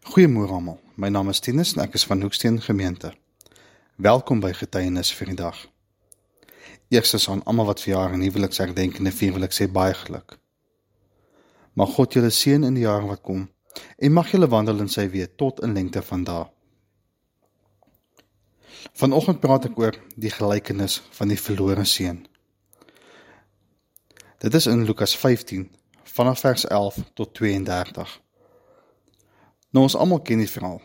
Goeiemôre almal. My naam is Tinus en ek is van Hoeksteen Gemeente. Welkom by Getuienis vir die dag. Eerstens aan almal wat verjaar en huweliksherdenkende vier wil ek sê baie geluk. Mag God julle seën in die jare wat kom en mag julle wandel in sy weë tot in lengte van dae. Vanoggend praat ek oor die gelykenis van die verlore seun. Dit is in Lukas 15 vanaf vers 11 tot 32. Nou ons almal ken die verhaal.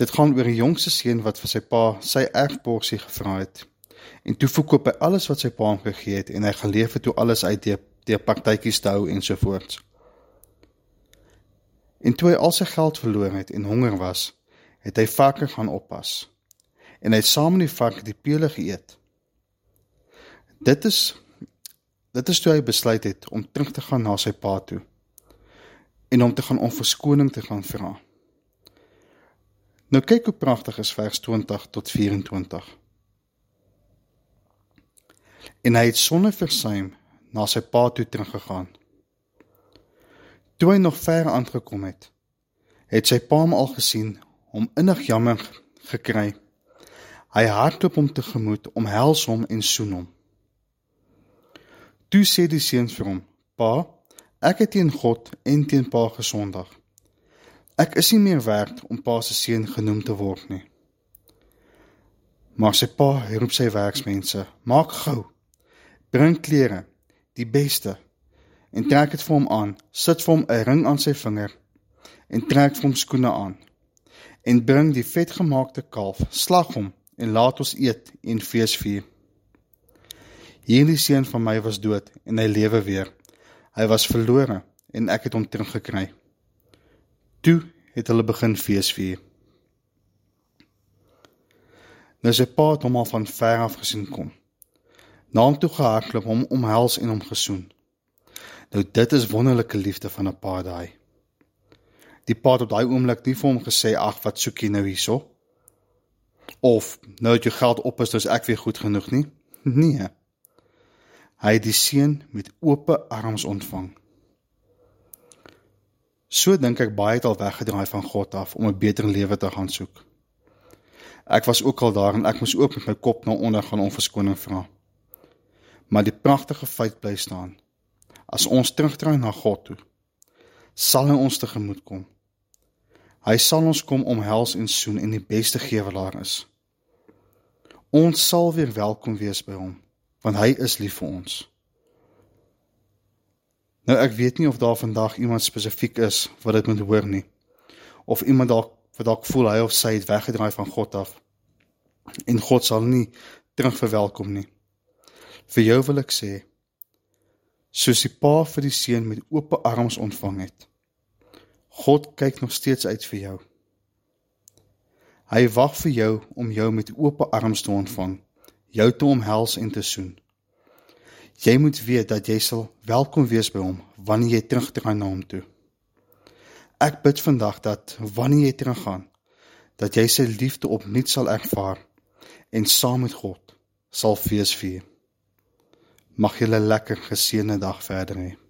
Dit gaan oor 'n jongste seun wat vir sy pa sy erfporsie gevra het. En toe verkoop hy alles wat sy pa hom gegee het en hy geleef het toe alles uit die die partytjies te hou en so voort. En toe hy al sy geld verloor het en honger was, het hy varke gaan oppas. En hy het saam met die varke die pele geëet. Dit is dit is toe hy besluit het om terug te gaan na sy pa toe en om te gaan om verskoning te gaan vra. Nou kyk hoe pragtig is vers 20 tot 24. En hy het sonder versuim na sy pa toe teruggegaan. Toe hy nog ver aangekom het, het sy pa hom al gesien, hom innig jammer gekry. Hy hardloop hom tegemoet, omhels hom en soen hom. Toe sê die seun vir hom: "Pa, Ek het teen God en teen Pa gesondag. Ek is nie meer werd om Pa se seun genoem te word nie. Maar sy pa roep sy werksmense: "Maak gou. Bring klere, die beste, en trek dit vir hom aan. Sit vir hom 'n ring aan sy vinger en trek vir hom skoene aan. En bring die vetgemaakte kalf, slag hom en laat ons eet en fees vier. Hierdie seun van my was dood en hy lewe weer." Hy was verlore en ek het hom teruggekry. Toe het hulle begin feesvier. Nou sy pa het hom al van ver af gesien kom. Na hom toe gehardloop, hom omhels en hom gesoen. Nou dit is wonderlike liefde van 'n pa daai. Die pa het op daai oomblik nie vir hom gesê ag wat soek jy nou hierso? Of nou dat jou geld op is, dis ek weer goed genoeg nie? Nee. Hy het die seun met oop arms ontvang. So dink ek baie het al weggedraai van God af om 'n beter lewe te gaan soek. Ek was ook al daar en ek moes ook met my kop na onder gaan om verskoning vra. Maar die pragtige feit bly staan. As ons terugdraai na God toe, sal hy ons tegemoet kom. Hy sal ons kom omhels en soen en die beste gewelaar is. Ons sal weer welkom wees by hom want hy is lief vir ons. Nou ek weet nie of daar vandag iemand spesifiek is wat dit moet hoor nie. Of iemand dalk wat dalk voel hy of sy het weggedraai van God af. En God sal nie terug verwelkom nie. Vir jou wil ek sê soos die pa vir die seun met oop arms ontvang het. God kyk nog steeds uit vir jou. Hy wag vir jou om jou met oop arms te ontvang jou te omhels en te soen. Jy moet weet dat jy sal welkom wees by hom wanneer jy terugdraai na hom toe. Ek bid vandag dat wanneer jy teruggaan, dat jy sy liefde opnuut sal ervaar en saam met God sal fees vier. Mag jy 'n lekker geseënde dag verder hê.